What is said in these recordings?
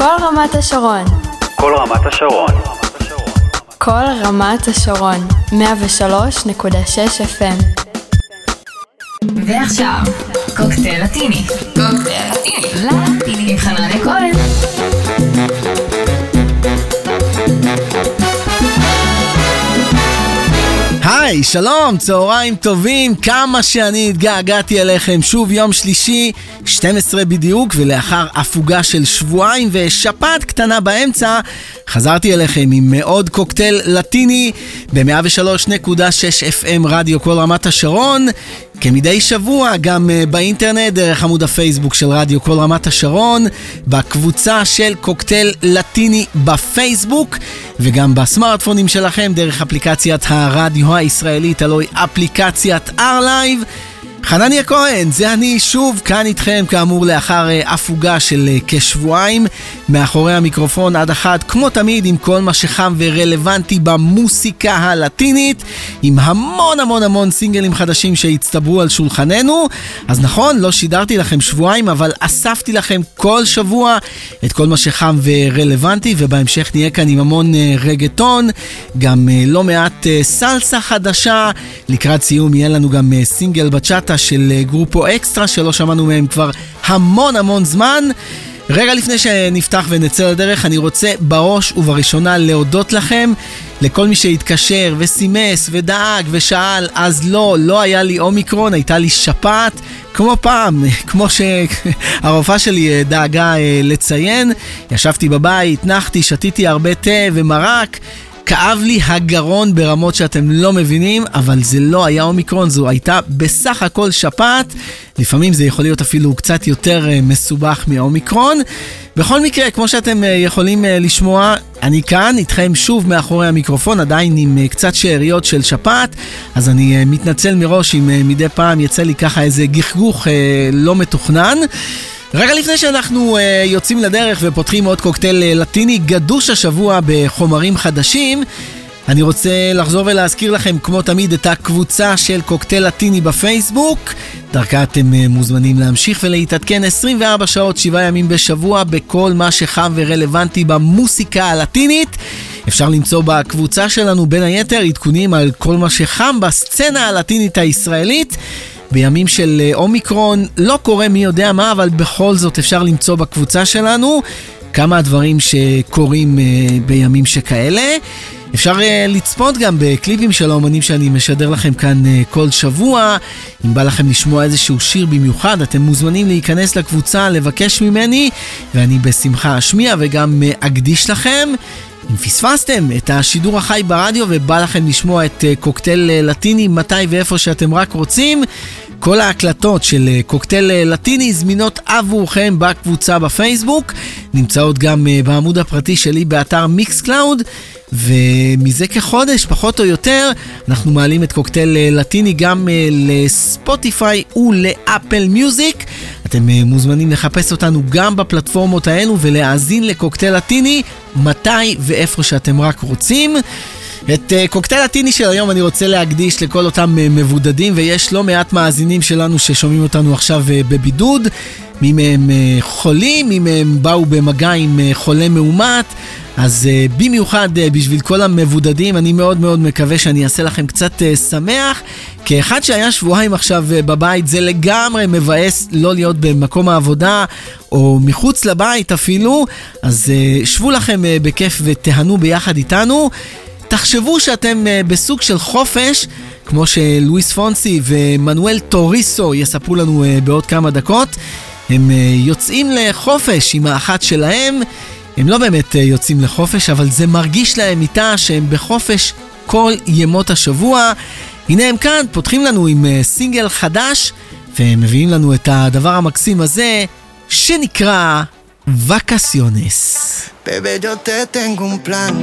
כל רמת השרון. כל רמת השרון. כל רמת השרון. 103.6 FM. ועכשיו, קוקטייל לטיני. קוקטייל לטיני. לטיני עם חנניה כהן. היי, שלום, צהריים טובים, כמה שאני התגעגעתי אליכם. שוב יום שלישי, 12 בדיוק, ולאחר הפוגה של שבועיים ושפעת קטנה באמצע, חזרתי אליכם עם עוד קוקטייל לטיני ב-103.6 FM רדיו כל רמת השרון. כמדי שבוע, גם אה, באינטרנט, דרך עמוד הפייסבוק של רדיו כל רמת השרון, בקבוצה של קוקטייל לטיני בפייסבוק, וגם בסמארטפונים שלכם, דרך אפליקציית הרדיו הישראלית, הלוא היא אפליקציית R-Live. חנניה כהן, זה אני שוב כאן איתכם כאמור לאחר אה, הפוגה של אה, כשבועיים. מאחורי המיקרופון עד אחת כמו תמיד עם כל מה שחם ורלוונטי במוסיקה הלטינית עם המון המון המון סינגלים חדשים שהצטברו על שולחננו. אז נכון, לא שידרתי לכם שבועיים אבל אספתי לכם כל שבוע את כל מה שחם ורלוונטי ובהמשך נהיה כאן עם המון אה, רגטון גם לא מעט סלסה חדשה. לקראת סיום יהיה לנו גם סינגל בצ'אט קטע של אה, גרופו אקסטרה שלא שמענו מהם כבר המון המון זמן. רגע לפני שנפתח ונצא לדרך, אני רוצה בראש ובראשונה להודות לכם, לכל מי שהתקשר וסימס ודאג ושאל, אז לא, לא היה לי אומיקרון, הייתה לי שפעת, כמו פעם, כמו שהרופאה שלי אה, דאגה אה, לציין. ישבתי בבית, נחתי, שתיתי הרבה תה ומרק. כאב לי הגרון ברמות שאתם לא מבינים, אבל זה לא היה אומיקרון, זו הייתה בסך הכל שפעת. לפעמים זה יכול להיות אפילו קצת יותר uh, מסובך מאומיקרון. בכל מקרה, כמו שאתם uh, יכולים uh, לשמוע, אני כאן איתכם שוב מאחורי המיקרופון, עדיין עם קצת שאריות של שפעת, אז אני מתנצל מראש אם מדי פעם יצא לי ככה איזה גחגוך uh, לא מתוכנן. רגע לפני שאנחנו uh, יוצאים לדרך ופותחים עוד קוקטייל uh, לטיני גדוש השבוע בחומרים חדשים, אני רוצה לחזור ולהזכיר לכם, כמו תמיד, את הקבוצה של קוקטייל לטיני בפייסבוק. דרכה אתם uh, מוזמנים להמשיך ולהתעדכן 24 שעות, 7 ימים בשבוע, בכל מה שחם ורלוונטי במוסיקה הלטינית. אפשר למצוא בקבוצה שלנו בין היתר עדכונים על כל מה שחם בסצנה הלטינית הישראלית. בימים של אה, אומיקרון לא קורה מי יודע מה, אבל בכל זאת אפשר למצוא בקבוצה שלנו כמה הדברים שקורים אה, בימים שכאלה. אפשר uh, לצפות גם בקליפים של האומנים שאני משדר לכם כאן כל שבוע. אם בא לכם לשמוע איזשהו שיר במיוחד, אתם מוזמנים להיכנס לקבוצה, לבקש ממני, ואני בשמחה אשמיע וגם אקדיש לכם. אם פספסתם את השידור החי ברדיו ובא לכם לשמוע את uh, קוקטייל uh, לטיני מתי ואיפה שאתם רק רוצים, כל ההקלטות של אה, קוקטייל לטיני זמינות עבורכם בקבוצה בפייסבוק, נמצאות גם בעמוד הפרטי שלי באתר Mixcloud. ומזה כחודש, פחות או יותר, אנחנו מעלים את קוקטייל לטיני גם לספוטיפיי ולאפל מיוזיק. אתם מוזמנים לחפש אותנו גם בפלטפורמות האלו ולהאזין לקוקטייל לטיני מתי ואיפה שאתם רק רוצים. את uh, קוקטייל הטיני של היום אני רוצה להקדיש לכל אותם uh, מבודדים ויש לא מעט מאזינים שלנו ששומעים אותנו עכשיו uh, בבידוד. מי מהם חולים, מי מהם באו במגע עם חולה מאומת. אז במיוחד בשביל כל המבודדים, אני מאוד מאוד מקווה שאני אעשה לכם קצת שמח. כאחד שהיה שבועיים עכשיו בבית, זה לגמרי מבאס לא להיות במקום העבודה, או מחוץ לבית אפילו. אז שבו לכם בכיף ותהנו ביחד איתנו. תחשבו שאתם uh, בסוג של חופש, כמו שלואיס פונסי ומנואל טוריסו יספרו לנו uh, בעוד כמה דקות. הם uh, יוצאים לחופש עם האחת שלהם. הם לא באמת אה, יוצאים לחופש, אבל זה מרגיש להם איתה שהם בחופש כל ימות השבוע. הנה הם כאן, פותחים לנו עם אה, סינגל חדש, ומביאים לנו את הדבר המקסים הזה, שנקרא וקסיונס. Yo te tengo un plan.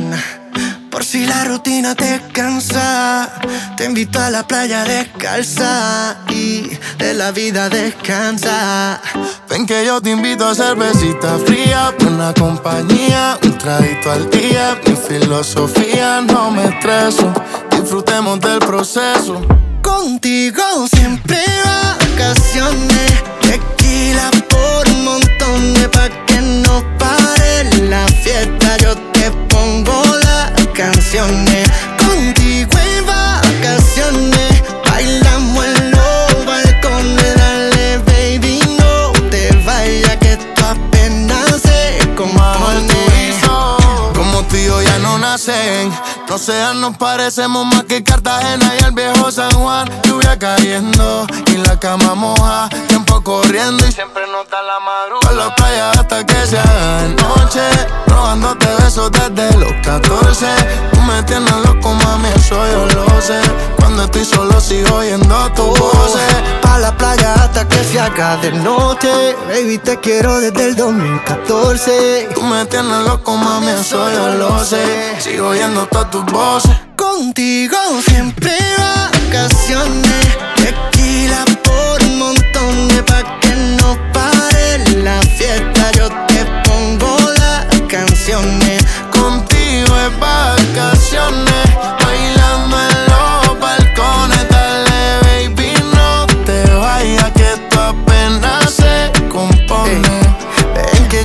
Por si la rutina te cansa, te invito a la playa descalza y de la vida descansa. Ven que yo te invito a cervecita fría, buena compañía, un traguito al día. Mi filosofía no me estreso, disfrutemos del proceso. Contigo siempre vacaciones, tequila por un montón pa' que no pare Contigo en vacaciones. Bailamos en los balcones. Dale, baby, no te vayas que esto apenas se compone. Como tú y yo ya no nacen. No sean, nos parecemos más que Cartagena y el viejo San Juan. Lluvia cayendo y la cama moja Tiempo corriendo y siempre nota la madrugada. La playa hasta que se haga noche. Robándote besos desde los 14. Tú me tienes loco, mami, eso yo lo sé. Cuando estoy solo sigo oyendo tu voz. Pa' la playa hasta que se haga de noche. Baby, te quiero desde el 2014. Tú me tienes loco, mami, eso yo lo sé. Sigo oyendo todas tus voces. Contigo siempre vacaciones. Tequila por pa' que no pare la fiesta. Yo te pongo las canciones. Contigo es vacaciones.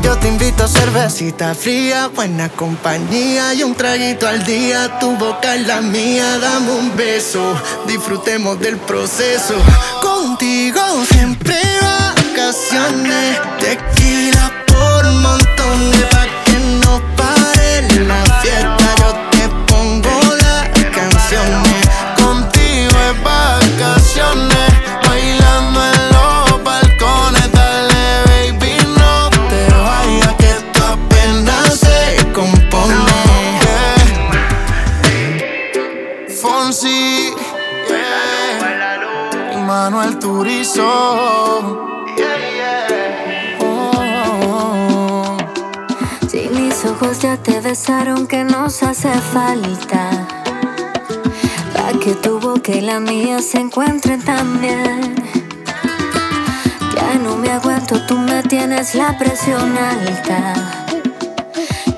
Yo te invito a cervecita fría, buena compañía y un traguito al día. Tu boca es la mía, dame un beso, disfrutemos del proceso. Contigo siempre vacaciones, tequila por un montón de pa' Si mis ojos ya te besaron, que nos hace falta? Pa' que tu boca y la mía se encuentren también. Ya no me aguanto, tú me tienes la presión alta.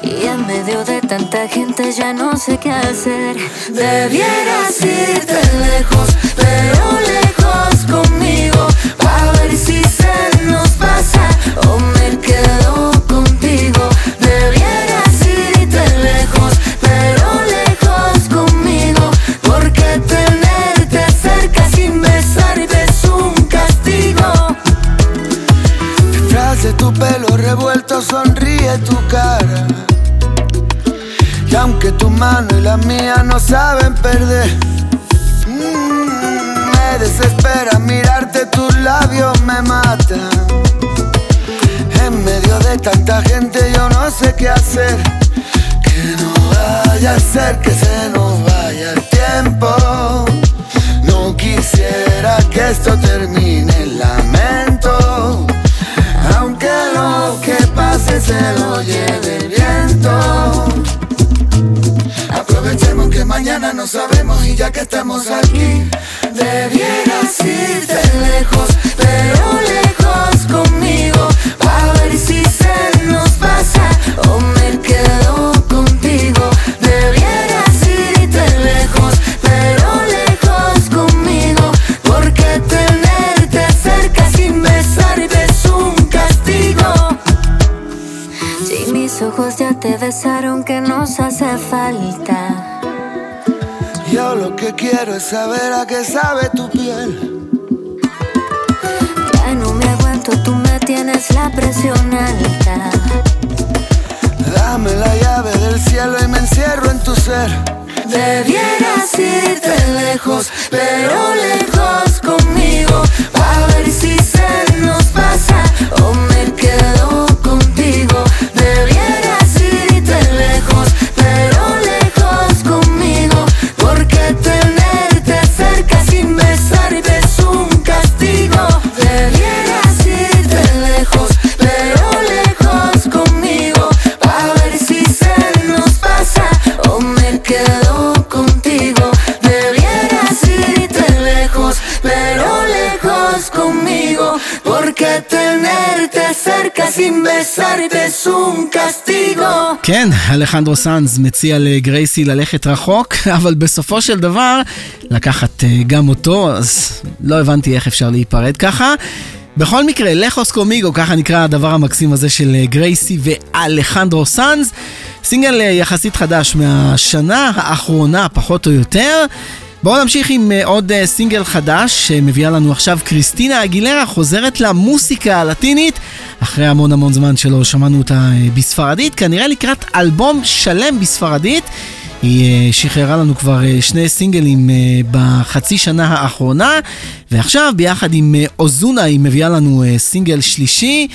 Y en medio de tanta gente ya no sé qué hacer. Debieras irte lejos, pero lejos Conmigo, a ver si se nos pasa. Homer quedó contigo, debiera irte lejos, pero lejos conmigo, porque tenerte cerca sin besarte es un castigo. Te tu pelo revuelto, sonríe tu cara, y aunque tu mano y la mía no saben perder desespera mirarte, tus labios me matan. En medio de tanta gente yo no sé qué hacer. Que no vaya a ser que se nos vaya el tiempo. No quisiera que esto termine en lamento. Aunque lo que pase se lo lleve mañana no sabemos y ya que estamos aquí, Debieras irte lejos, pero lejos conmigo. Que quiero es saber a qué sabe tu piel. Ya no me aguanto, tú me tienes la presión alta. Dame la llave del cielo y me encierro en tu ser. Debieras irte lejos, pero lejos conmigo. A ver si se nos pasa o me sin besarte es un castigo. כן, אלחנדרו סאנז מציע לגרייסי ללכת רחוק, אבל בסופו של דבר לקחת אה, גם אותו, אז לא הבנתי איך אפשר להיפרד ככה. בכל מקרה, לחוס קומיגו, ככה נקרא הדבר המקסים הזה של אה, גרייסי ואלחנדרו סאנז. סינגל אה, יחסית חדש מהשנה האחרונה, פחות או יותר. בואו נמשיך עם אה, עוד אה, סינגל חדש שמביאה לנו עכשיו קריסטינה אגילרה חוזרת למוסיקה הלטינית אחרי המון המון זמן שלא שמענו אותה אה, בספרדית, כנראה לקראת אלבום שלם בספרדית. היא שחררה לנו כבר שני סינגלים בחצי שנה האחרונה ועכשיו ביחד עם אוזונה היא מביאה לנו סינגל שלישי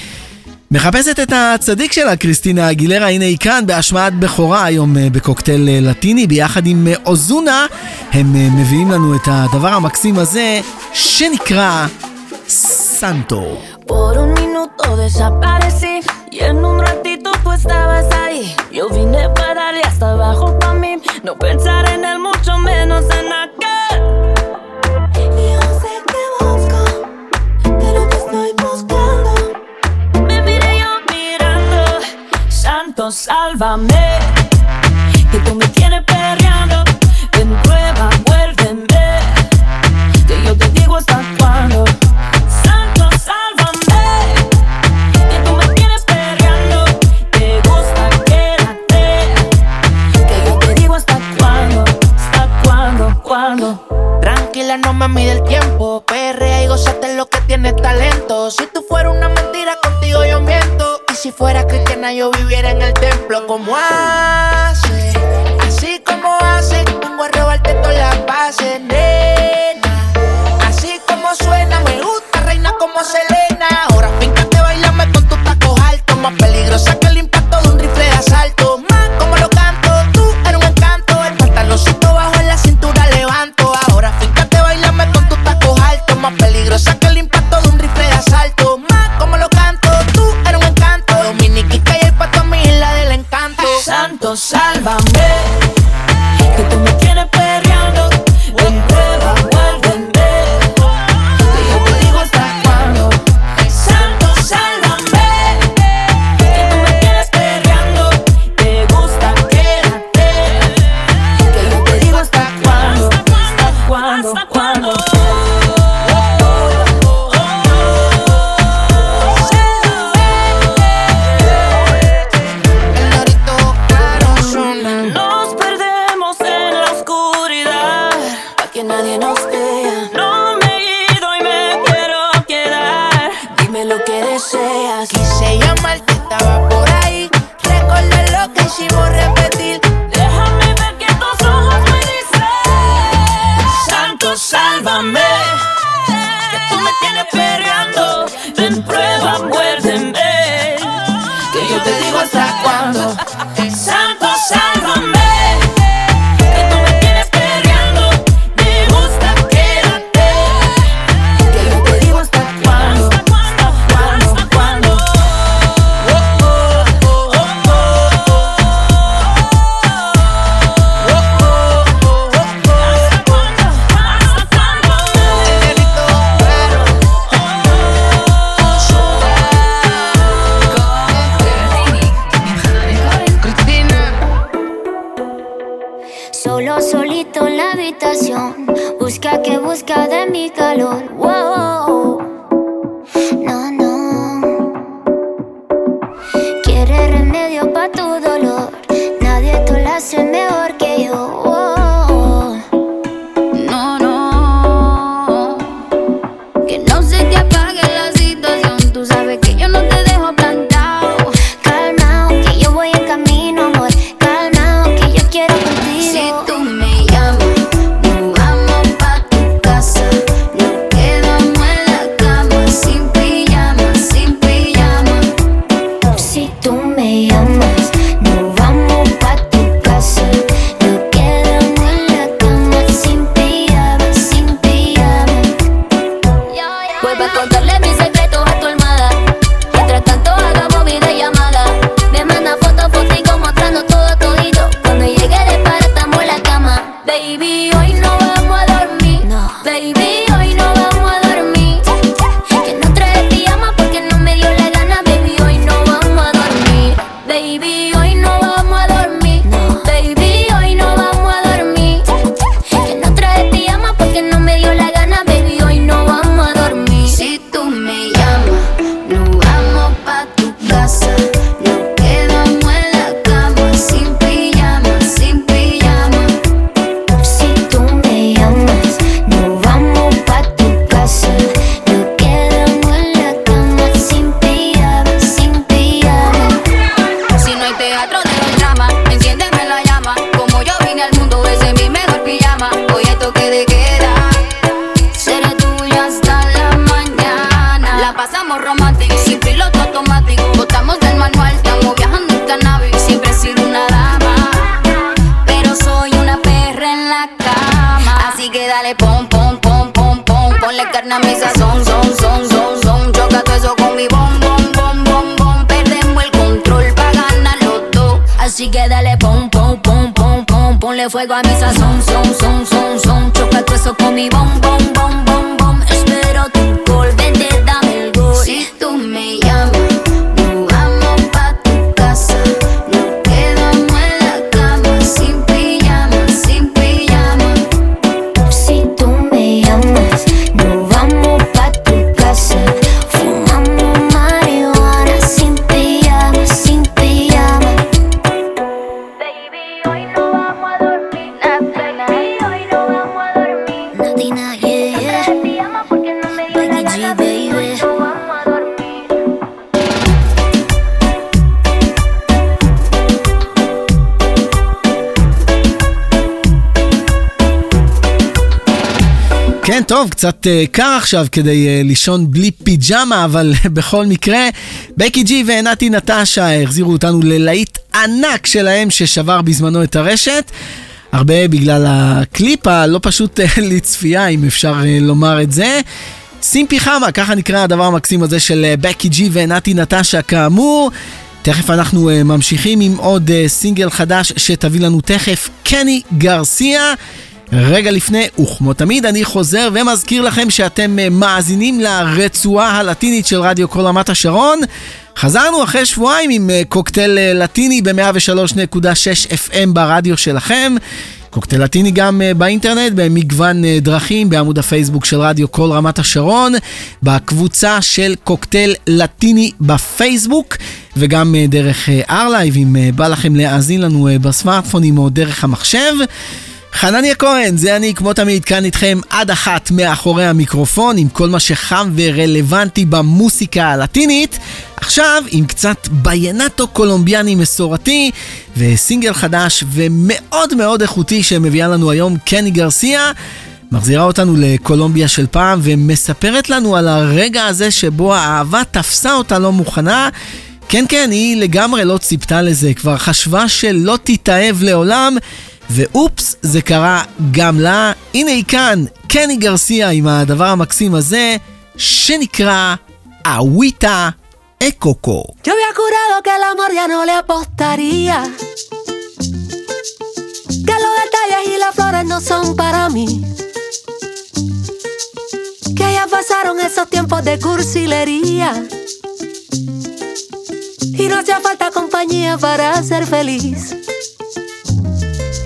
מחפשת את הצדיק שלה, קריסטינה אגילרה, הנה היא כאן בהשמעת בכורה היום אה, בקוקטייל אה, לטיני, ביחד עם אה, אוזונה, הם מביאים לנו את הדבר המקסים הזה, שנקרא סנטו. Por un minuto desaparecí קצת אה, קר עכשיו כדי אה, לישון בלי פיג'מה, אבל בכל מקרה, בקי ג'י ונתי נטשה החזירו אותנו ללהיט ענק שלהם ששבר בזמנו את הרשת. הרבה בגלל הקליפ הלא פשוט אה, לצפייה, אם אפשר לומר את זה. סימפי חמה, ככה נקרא הדבר המקסים הזה של בקי ג'י ונתי נטשה כאמור. תכף אנחנו ממשיכים עם עוד סינגל חדש שתביא לנו תכף, קני גרסיה. רגע לפני, וכמו תמיד, אני חוזר ומזכיר לכם שאתם אה, מאזינים לרצועה הלטינית של רדיו קול רמת השרון. חזרנו אחרי שבועיים עם אה, קוקטייל אה, לטיני ב-103.6 FM ברדיו שלכם. קוקטייל לטיני גם באינטרנט, במגוון דרכים, בעמוד הפייסבוק של רדיו קול רמת השרון, בקבוצה של קוקטייל לטיני בפייסבוק, וגם דרך ארלייב, אם בא לכם להאזין לנו בסמארטפונים או דרך המחשב. חנניה כהן, זה אני כמו תמיד כאן איתכם עד אחת מאחורי המיקרופון עם כל מה שחם ורלוונטי במוסיקה הלטינית. עכשיו עם קצת ביינטו קולומביאני מסורתי וסינגל חדש ומאוד מאוד איכותי שמביאה לנו היום קני גרסיה. מחזירה אותנו לקולומביה של פעם ומספרת לנו על הרגע הזה שבו האהבה תפסה אותה לא מוכנה. כן כן, היא לגמרי לא ציפתה לזה, כבר חשבה שלא תתאהב לעולם. ואופס, זה קרה גם לה. הנה היא כאן, קני גרסיה עם הדבר המקסים הזה, שנקרא אוויטה אקוקו. Yo había jurado que el amor ya no le apostaría. Que los detalles y las flores no son para mí. Que ya pasaron esos tiempos de cursilería. Y no hacía falta compañía para ser feliz.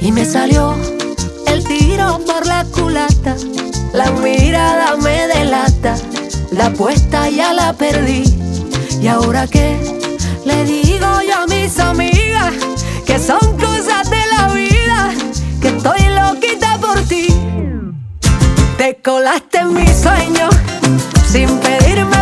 Y me salió el tiro por la culata. La mirada me delata. La apuesta ya la perdí. ¿Y ahora qué? Le digo yo a mis amigas que son cosas de la vida, que estoy loquita por ti. Te colaste en mis sueños sin pedirme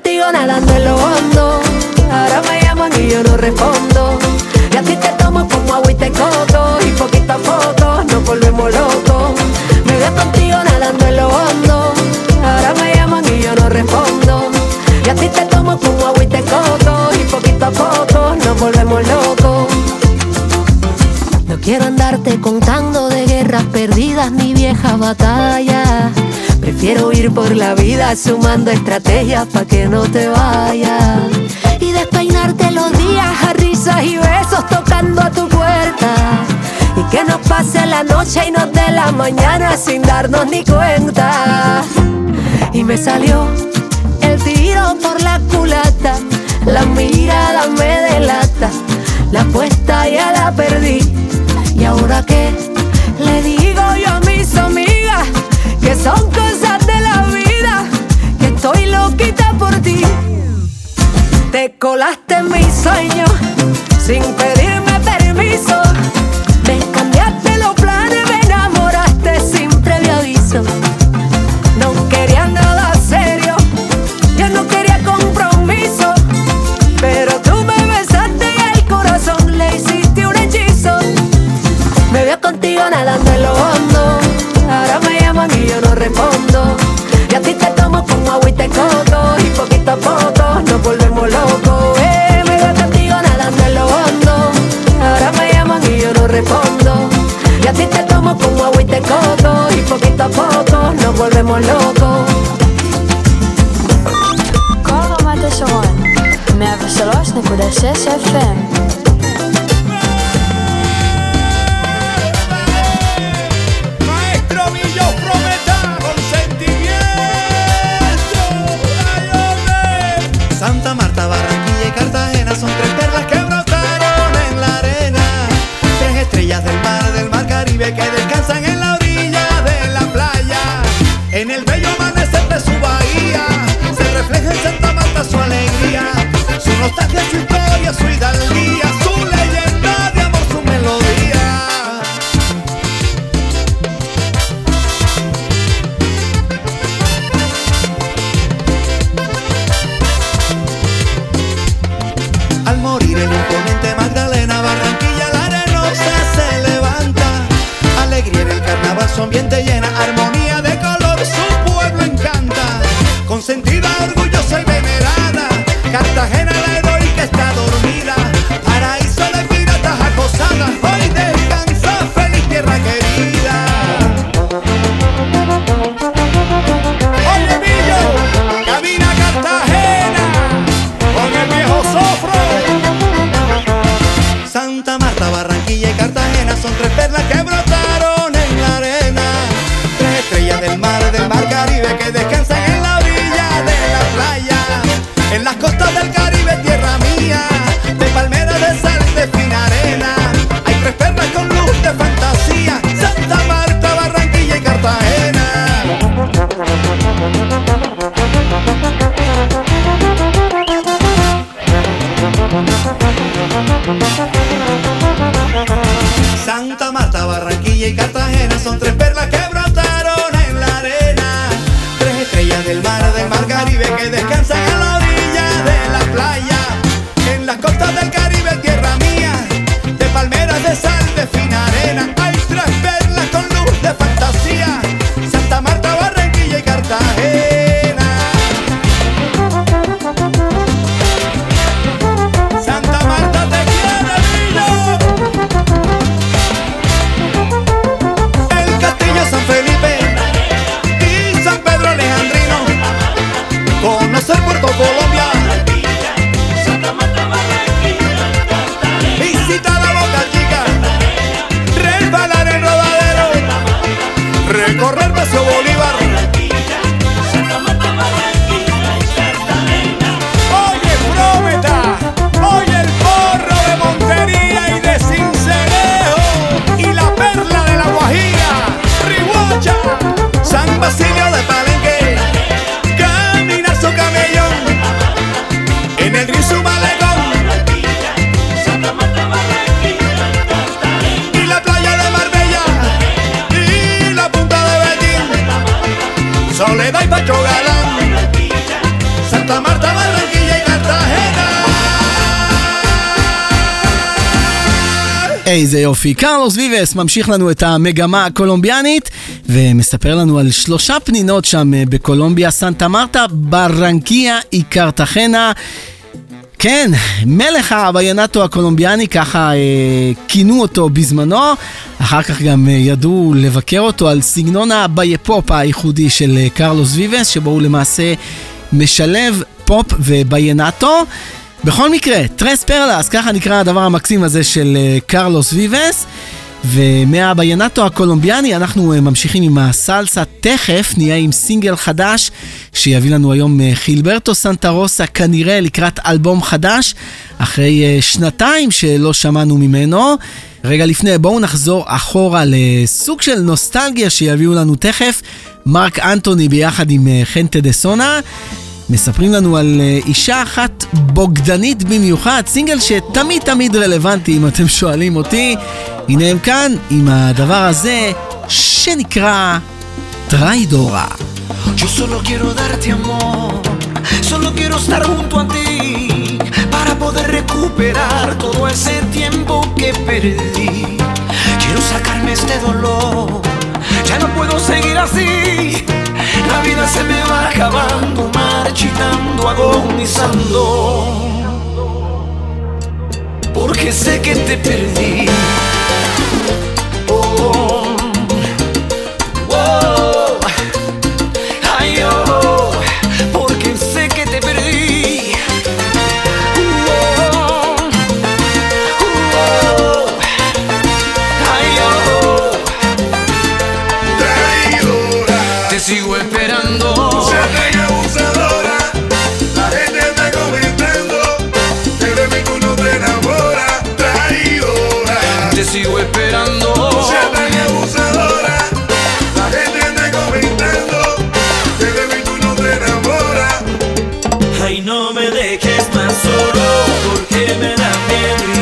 contigo nadando en lo hondo. Ahora me llaman y yo no respondo. Y a ti te tomo como agua y te coco. Y poquito a poco nos volvemos locos. Me veo contigo nadando en lo hondo. Ahora me llaman y yo no respondo. Y a ti te tomo como agua y te coco. Y poquito a poco nos volvemos locos. No quiero andarte contando de guerras perdidas ni viejas batallas. Prefiero ir por la vida sumando estrategias pa' que no te vayas. Y despeinarte los días a risas y besos tocando a tu puerta. Y que nos pase la noche y nos dé la mañana sin darnos ni cuenta. Y me salió el tiro por la culata. La mirada me delata. La apuesta ya la perdí. ¿Y ahora qué? Le digo yo a mis amigas que son loquita por ti. Te colaste en mis sueños sin pedirme permiso. Me cambiaste los planes, me enamoraste sin previo. No quería nada serio, yo no quería compromiso. Pero tú me besaste y el corazón le hiciste un hechizo. Me veo contigo nadando en lo hondo. Ahora me llaman y esta foto, nos volvemos locos. Eh, me veo contigo nadando en lo hondo. Ahora me llaman y yo no respondo. Y a te tomo como agua y te coto. Y poquito a poco nos volvemos locos. Córdoba Tesson, 106.6 FM. que איזה יופי. קרלוס ויבס ממשיך לנו את המגמה הקולומביאנית ומספר לנו על שלושה פנינות שם אה, בקולומביה, סנטה מרטה, ברנקיה, y Cartagena. כן, מלך הוויינאטו הקולומביאני, ככה אה, כינו אותו בזמנו, אחר כך גם אה, ידעו לבקר אותו על סגנון הבייפופ הייחודי של אה, קרלוס ויבס, שבו הוא למעשה משלב פופ וויינאטו. בכל מקרה, Tres Perlas, ככה נקרא הדבר המקסים הזה של אה, קרלוס ויבס. ומהוויינאטו הקולומביאני אנחנו אה, ממשיכים עם הסלסה, תכף נהיה עם סינגל חדש שיביא לנו היום אה, חילברטו סנטה רוסה כנראה לקראת אלבום חדש אחרי שנתיים שלא שמענו ממנו. רגע לפני בואו נחזור אחורה לסוג של נוסטלגיה שיביאו לנו תכף מרק אנטוני ביחד עם חנטה דה סונה מספרים לנו על אה, אישה אחת בוגדנית במיוחד, סינגל שתמיד תמיד רלוונטי אם אתם שואלים אותי. הנה הם כאן עם הדבר הזה שנקרא טריידורה. Yo solo quiero darte amor, solo quiero estar junto a ti para poder recuperar todo ese tiempo que perdí. Quiero sacarme este dolor, ya no puedo seguir así. La vida se me va acabando, marchitando, agonizando. Porque sé que te perdí. Yeah.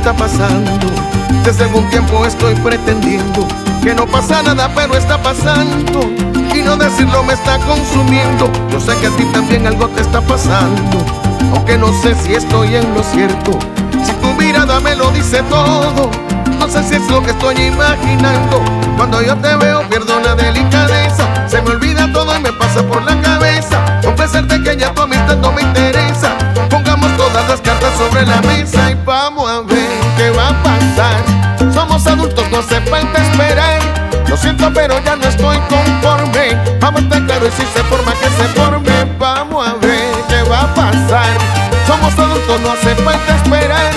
Está pasando. Desde algún tiempo estoy pretendiendo que no pasa nada, pero está pasando. Y no decirlo me está consumiendo. Yo sé que a ti también algo te está pasando. Aunque no sé si estoy en lo cierto. Si tu mirada me lo dice todo. No sé si es lo que estoy imaginando. Cuando yo te veo pierdo la delicadeza. Se me olvida todo y me pasa por la cabeza. Confesarte que ya tu amistad no me interesa. Pongamos todas las cartas sobre la mesa y vamos a ver Somos adultos, no hace falta esperar. Lo siento, pero ya no estoy conforme. Vamos a estar claro y si se forma que se forme. Vamos a ver qué va a pasar. Somos adultos, no hace falta esperar.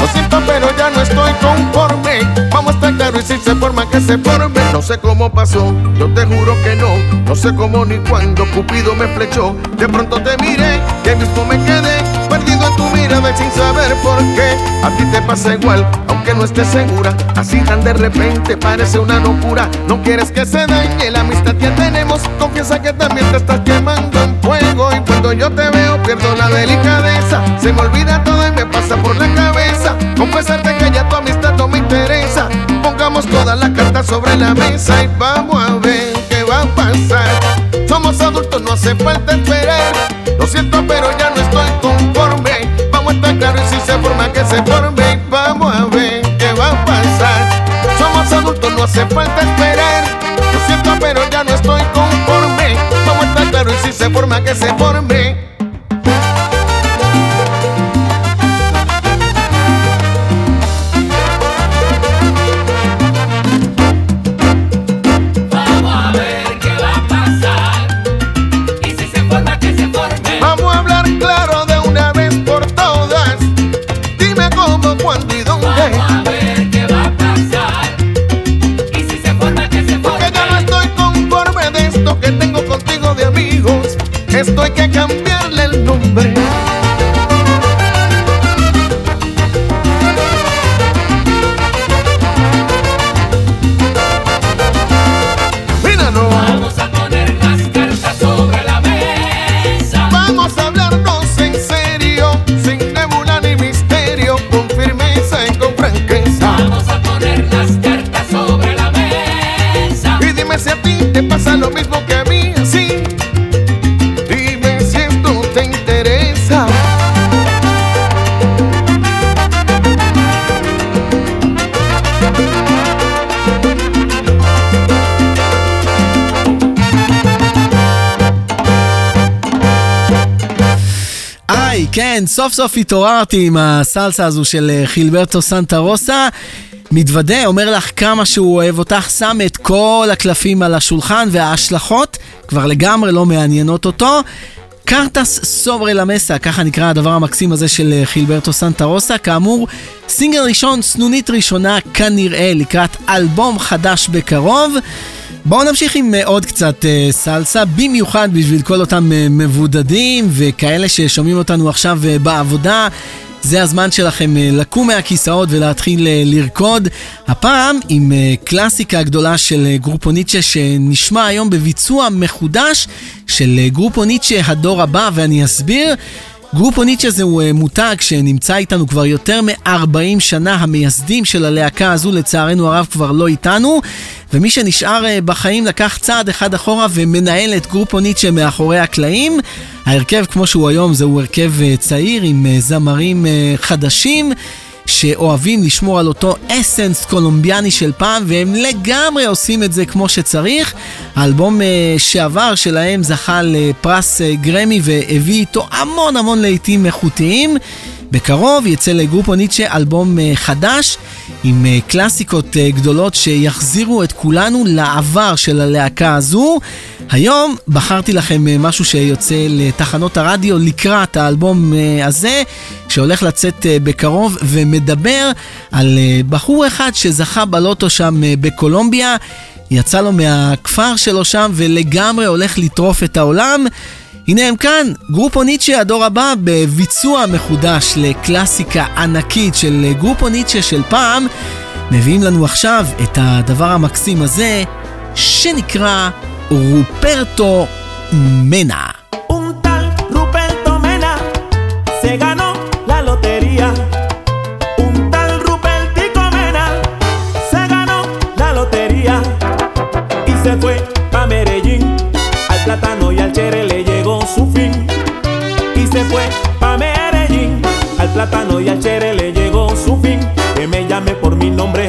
Lo siento, pero ya no estoy conforme. Vamos a estar claro y si se forma que se forme. No sé cómo pasó, yo te juro que no. No sé cómo ni cuándo Cupido me flechó. De pronto te miré, que mismo me quedé perdido en tu mirada sin saber por qué. A ti te pasa igual, aunque no estés segura. Así tan de repente parece una locura. No quieres que se dañe la amistad que tenemos. Confiesa que también te estás quemando en fuego. Y cuando yo te veo, pierdo la delicadeza. Se me olvida todo y me pasa por la cabeza. Confesarte que ya tu amistad no me interesa. Pongamos todas las cartas sobre la mesa y vamos a ver qué va a pasar. Somos adultos, no hace falta esperar. Lo siento, pero ya no estoy conforme. Se forma que se forme. Vamos a ver qué va a pasar. Somos adultos, no hace falta esperar. Lo siento, pero ya no estoy conforme. Vamos a estar claros y si se forma que se forme. Esto hay que cambiarle el nombre. כן, סוף סוף התעוררתי עם הסלסה הזו של אה, חילברטו סנטה רוסה. מתוודה, אומר לך כמה שהוא אוהב אותך, שם את כל הקלפים על השולחן וההשלכות כבר לגמרי לא מעניינות אותו. קרטס סוברה למסה, ככה נקרא הדבר המקסים הזה של אה, חילברטו סנטה רוסה. כאמור, סינגל ראשון, סנונית ראשונה, כנראה לקראת אלבום חדש בקרוב. בואו נמשיך עם אה, עוד קצת אה, סלסה, במיוחד בשביל כל אותם אה, מבודדים וכאלה ששומעים אותנו עכשיו בעבודה. זה הזמן שלכם לקום מהכיסאות ולהתחיל לרקוד. הפעם עם קלאסיקה גדולה של גרופו ניטשה שנשמע היום בביצוע מחודש של גרופו ניטשה הדור הבא, ואני אסביר. גרופו ניטשה זהו מותג שנמצא איתנו כבר יותר מ-40 שנה, המייסדים של הלהקה הזו לצערנו הרב כבר לא איתנו, ומי שנשאר בחיים לקח צעד אחד אחורה ומנהל את גרופו ניטשה מאחורי הקלעים. ההרכב כמו שהוא היום זהו הרכב צעיר עם זמרים חדשים. שאוהבים לשמור על אותו אסנס קולומביאני של פעם, והם לגמרי עושים את זה כמו שצריך. האלבום שעבר שלהם זכה לפרס גרמי והביא איתו המון המון להיטים איכותיים. בקרוב יצא לגרופו ניטשה אלבום חדש עם קלאסיקות גדולות שיחזירו את כולנו לעבר של הלהקה הזו. היום בחרתי לכם משהו שיוצא לתחנות הרדיו לקראת האלבום הזה, שהולך לצאת בקרוב ומדבר על בחור אחד שזכה בלוטו שם בקולומביה. יצא לו מהכפר שלו שם ולגמרי הולך לטרוף את העולם. הנה הם כאן, גרופו ניטשה הדור הבא בביצוע מחודש לקלאסיקה ענקית של גרופו ניטשה של פעם, מביאים לנו עכשיו את הדבר המקסים הזה, שנקרא רופרטו מנה. se y al chere le llegó su fin. Que me llame por mi nombre,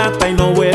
I y no.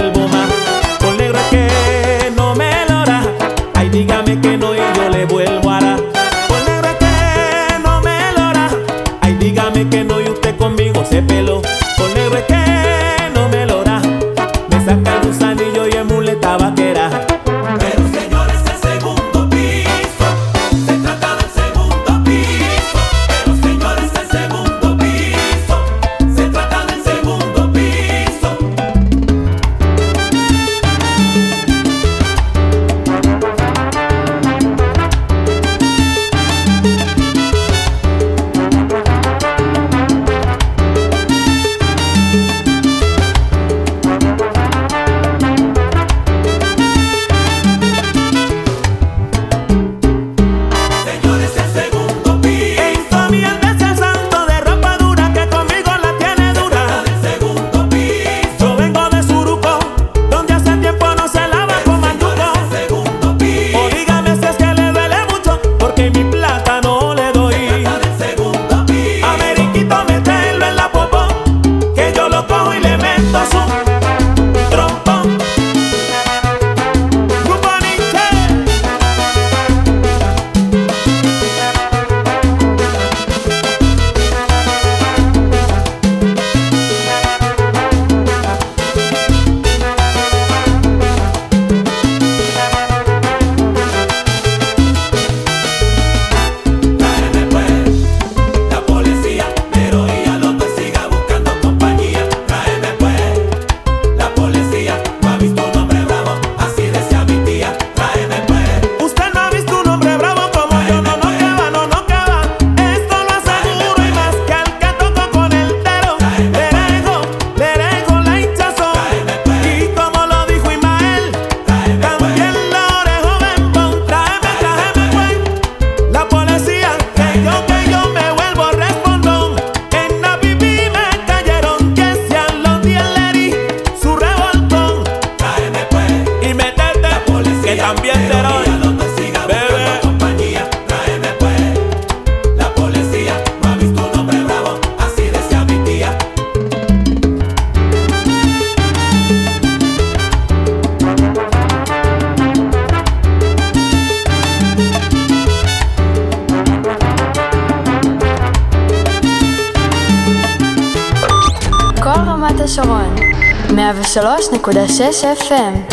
103.6 FM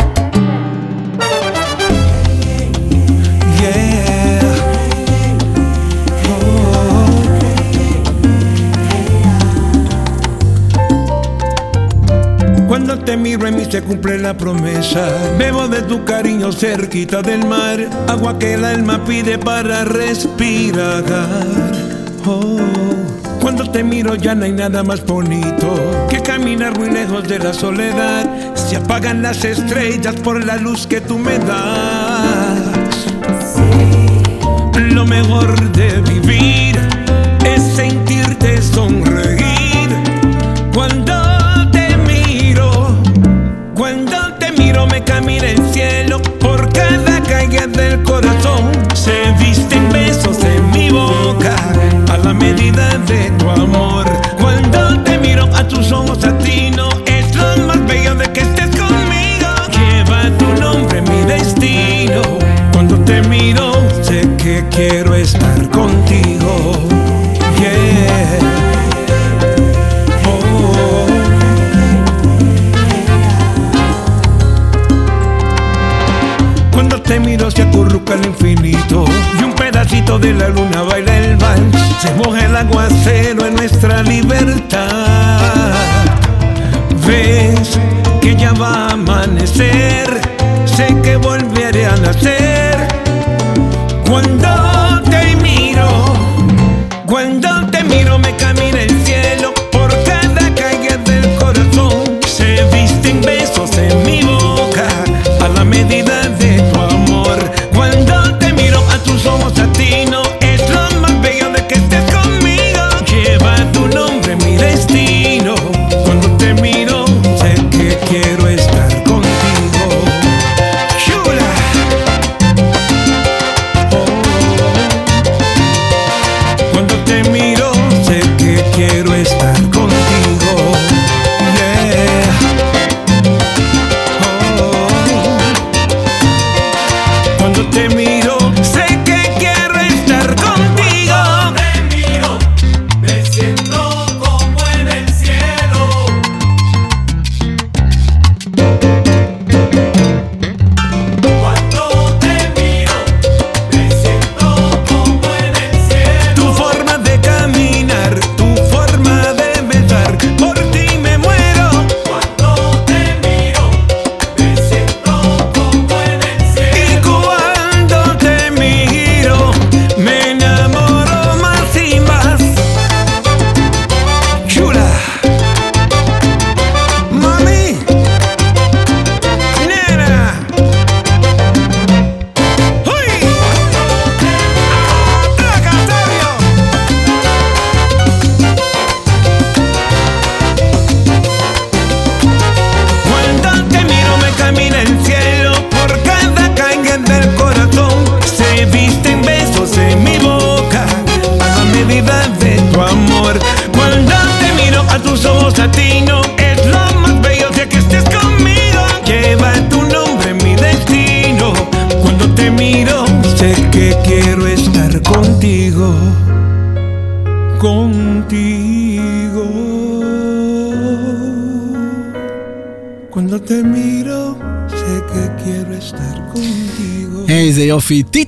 Cuando te miro en mí se cumple la promesa. Bebo de tu cariño cerquita del mar, agua que el alma pide para respirar. Oh. Cuando te miro ya no hay nada más bonito que caminar muy lejos de la soledad. Se apagan las estrellas por la luz que tú me das. Lo mejor de vivir es sentirte sonreír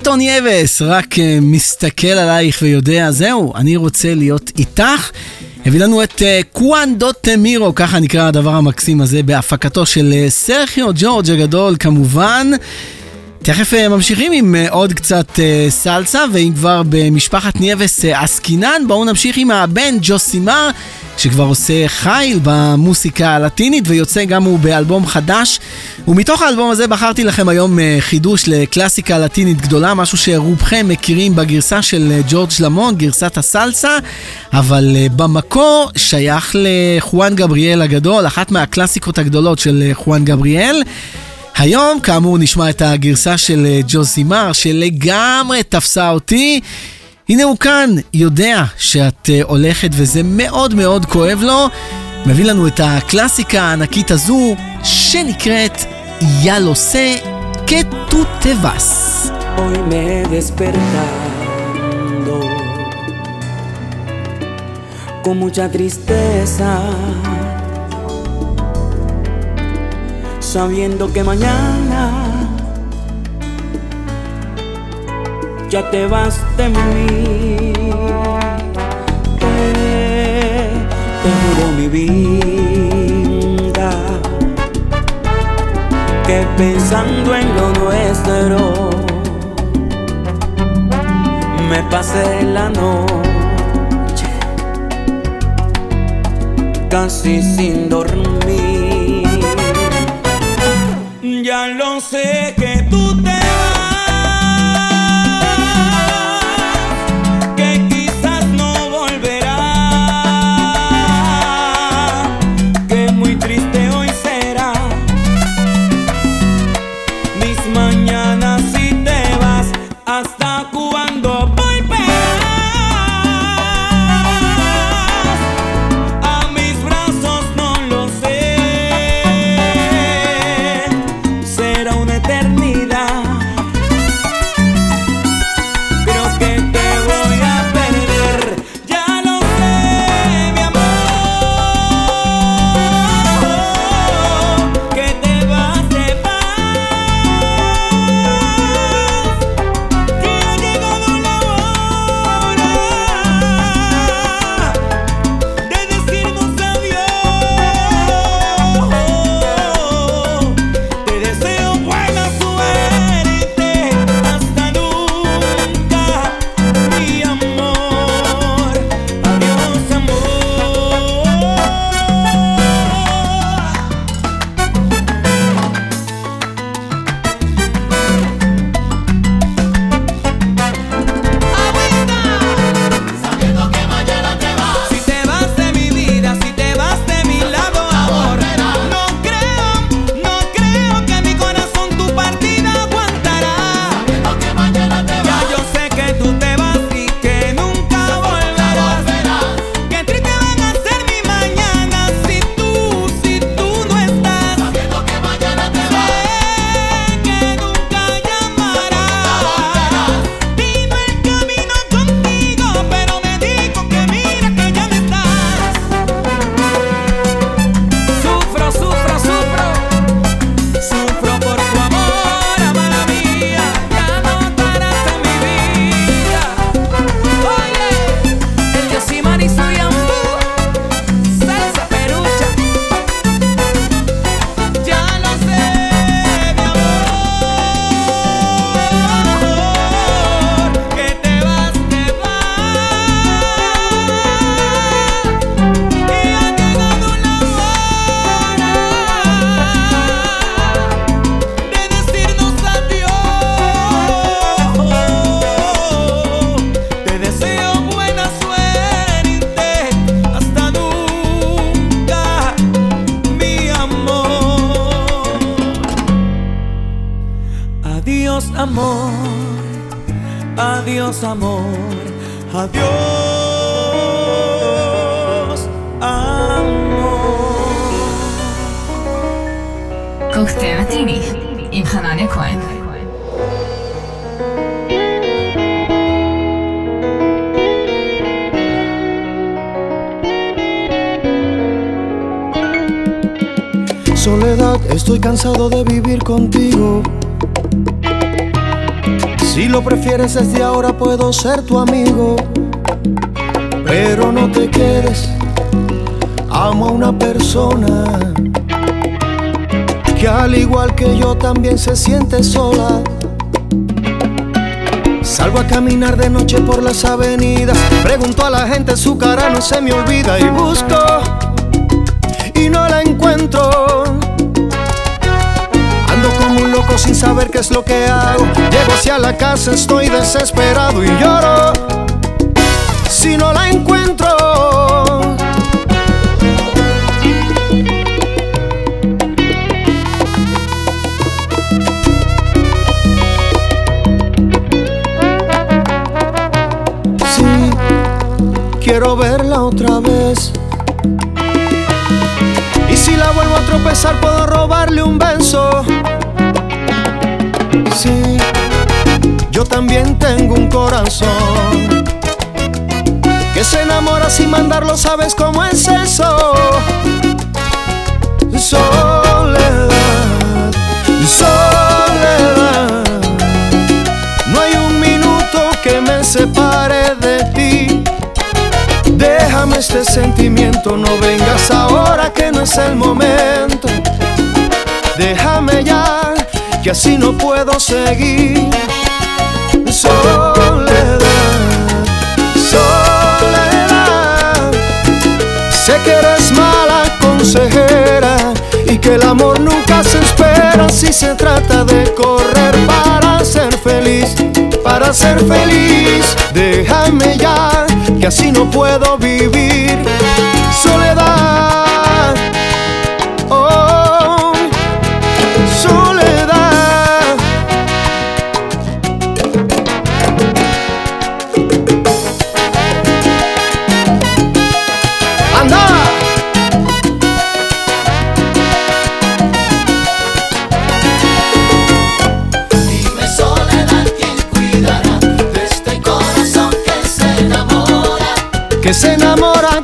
טיטו נייבס רק אה, מסתכל עלייך ויודע, זהו, אני רוצה להיות איתך. הביא לנו את קוואנדו אה, טמירו, ככה נקרא הדבר המקסים הזה, בהפקתו של אה, סרחיו ג'ורג' הגדול כמובן. תכף אה, ממשיכים עם אה, עוד קצת uh, סלסה, ואם כבר במשפחת נייבס uh, עסקינן, בואו נמשיך עם הבן ג'וסימר. שכבר עושה חייל במוסיקה הלטינית ויוצא גם הוא באלבום חדש. ומתוך האלבום הזה בחרתי לכם היום אה, חידוש לקלאסיקה לטינית גדולה, משהו שרובכם מכירים בגרסה של אה, ג'ורג' למון, גרסת הסלסה, אבל אה, במקור שייך לחואן גבריאל הגדול, אחת מהקלאסיקות הגדולות של חואן גבריאל. היום, כאמור, נשמע את הגרסה של ג'וזימר, שלגמרי תפסה אותי. הנה הוא כאן, יודע שאת uh, הולכת וזה מאוד מאוד כואב לו. מביא לנו את הקלאסיקה הענקית הזו, שנקראת יאלוסה despertando con mucha tristeza sabiendo que mañana ya te vas de mí. Te, te juro mi vida que pensando en lo nuestro me pasé la noche casi sin dormir. lancer de vivir contigo. Si lo prefieres desde ahora puedo ser tu amigo. Pero no te quedes. Amo a una persona que al igual que yo también se siente sola. Salgo a caminar de noche por las avenidas. Pregunto a la gente, su cara no se me olvida. Y busco y no la encuentro. Loco sin saber qué es lo que hago. Llego hacia la casa, estoy desesperado y lloro. Si no la encuentro. Sí, quiero verla otra vez. Y si la vuelvo a tropezar, puedo robarle un beso. también tengo un corazón que se enamora sin mandarlo, sabes cómo es eso. Soledad, soledad, no hay un minuto que me separe de ti. Déjame este sentimiento, no vengas ahora que no es el momento. Déjame ya, que así no puedo seguir. Soledad, soledad. Sé que eres mala consejera y que el amor nunca se espera si se trata de correr para ser feliz, para ser feliz. Déjame ya, que así no puedo vivir. Soledad,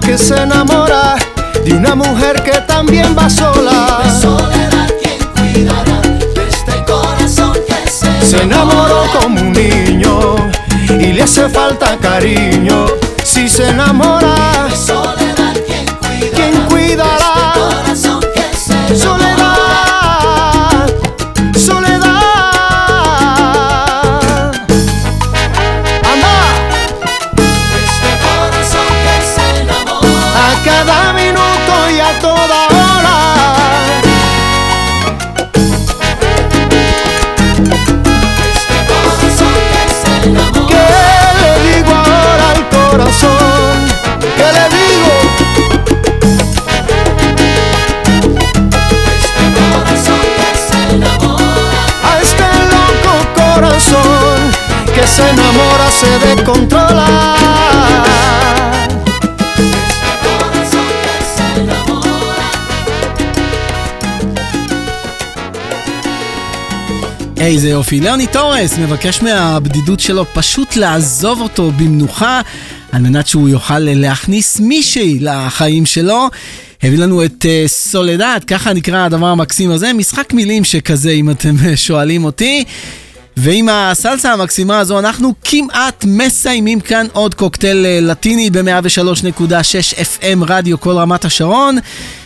que se enamora de una mujer que también va sola. Dime soledad quién cuidará de este corazón que se Se enamoró como un niño y le hace falta cariño. Si se enamora, Dime soledad איזה יופי. ליאוני תורס מבקש מהבדידות שלו פשוט לעזוב אותו במנוחה, על מנת שהוא יוכל להכניס מישהי לחיים שלו. הביא לנו את uh, סולדד, ככה נקרא הדבר המקסים הזה, משחק מילים שכזה אם אתם אה, שואלים אותי. ועם הסלסה המקסימה הזו אנחנו כמעט מסיימים כאן עוד קוקטייל אה, לטיני ב-103.6 FM רדיו כל רמת השרון.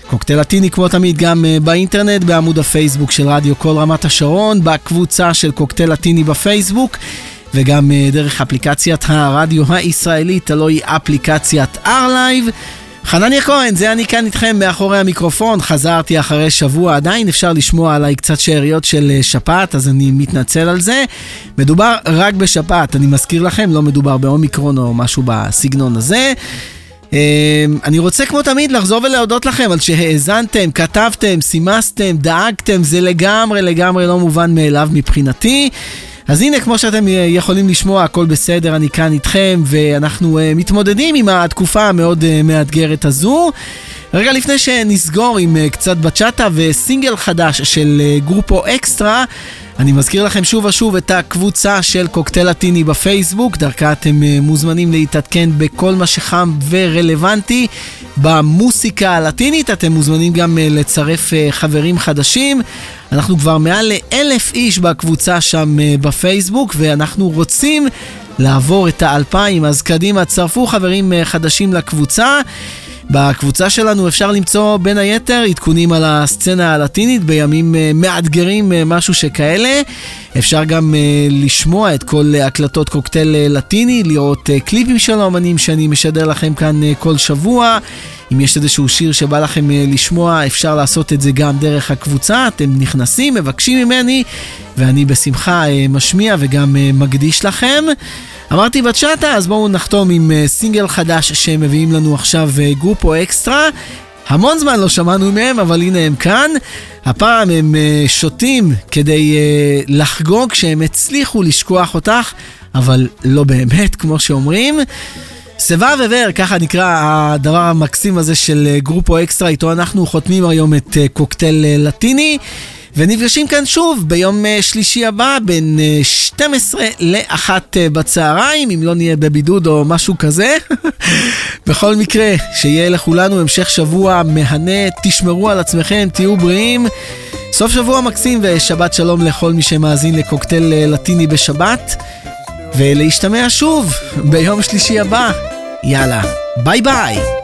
קוקטייל לטיני כמו תמיד גם אה, באינטרנט, בעמוד הפייסבוק של רדיו כל רמת השרון, בקבוצה של קוקטייל לטיני בפייסבוק. וגם אה, דרך אפליקציית הרדיו הישראלית, הלוא היא אפליקציית R-Live. חנניה כהן, זה אני כאן איתכם מאחורי המיקרופון, חזרתי אחרי שבוע, עדיין אפשר לשמוע עליי קצת שאריות של אה, שפעת, אז אני מתנצל על זה. מדובר רק בשפעת, אני מזכיר לכם, לא מדובר באומיקרון או משהו בסגנון הזה. אה, אני רוצה כמו תמיד לחזור ולהודות לכם על שהאזנתם, כתבתם, סימסתם, דאגתם, זה לגמרי לגמרי לא מובן מאליו מבחינתי. אז הנה, כמו שאתם יכולים לשמוע, הכל בסדר, אני כאן איתכם, ואנחנו uh, מתמודדים עם התקופה המאוד uh, מאתגרת הזו. רגע לפני שנסגור עם uh, קצת בצ'אטה וסינגל חדש של uh, גרופו אקסטרה, אני מזכיר לכם שוב ושוב את הקבוצה של קוקטייל לטיני בפייסבוק, דרכה אתם uh, מוזמנים להתעדכן בכל מה שחם ורלוונטי במוסיקה הלטינית, אתם מוזמנים גם uh, לצרף uh, חברים חדשים. אנחנו כבר מעל לאלף איש בקבוצה שם בפייסבוק, ואנחנו רוצים לעבור את האלפיים, אז קדימה, צרפו חברים חדשים לקבוצה. בקבוצה שלנו אפשר למצוא בין היתר עדכונים על הסצנה הלטינית בימים uh, מאתגרים, uh, משהו שכאלה. אפשר גם uh, לשמוע את כל uh, הקלטות קוקטייל uh, לטיני, לראות uh, קליפים של האמנים שאני משדר לכם כאן uh, כל שבוע. אם יש איזשהו שיר שבא לכם uh, לשמוע, אפשר לעשות את זה גם דרך הקבוצה. אתם נכנסים, מבקשים ממני, ואני בשמחה uh, משמיע וגם uh, מקדיש לכם. אמרתי בצ'אטה, אז בואו נחתום עם סינגל חדש שהם מביאים לנו עכשיו גרופו אקסטרה. המון זמן לא שמענו מהם, אבל הנה הם כאן. הפעם הם uh, שותים כדי uh, לחגוג שהם הצליחו לשכוח אותך, אבל לא באמת, כמו שאומרים. סבב עבר, ככה נקרא הדבר המקסים הזה של אה, גרופו אקסטרה, איתו אנחנו חותמים היום את אה, קוקטייל אה, לטיני. ונפגשים כאן שוב ביום אה, שלישי הבא בין אה, 12 ל-1 בצהריים, אם לא נהיה בבידוד או משהו כזה. בכל מקרה, שיהיה לכולנו המשך שבוע מהנה, תשמרו על עצמכם, תהיו בריאים. סוף שבוע מקסים ושבת שלום לכל מי שמאזין לקוקטייל אה, לטיני בשבת. ולהשתמע שוב ביום שלישי הבא. יאללה, ביי ביי.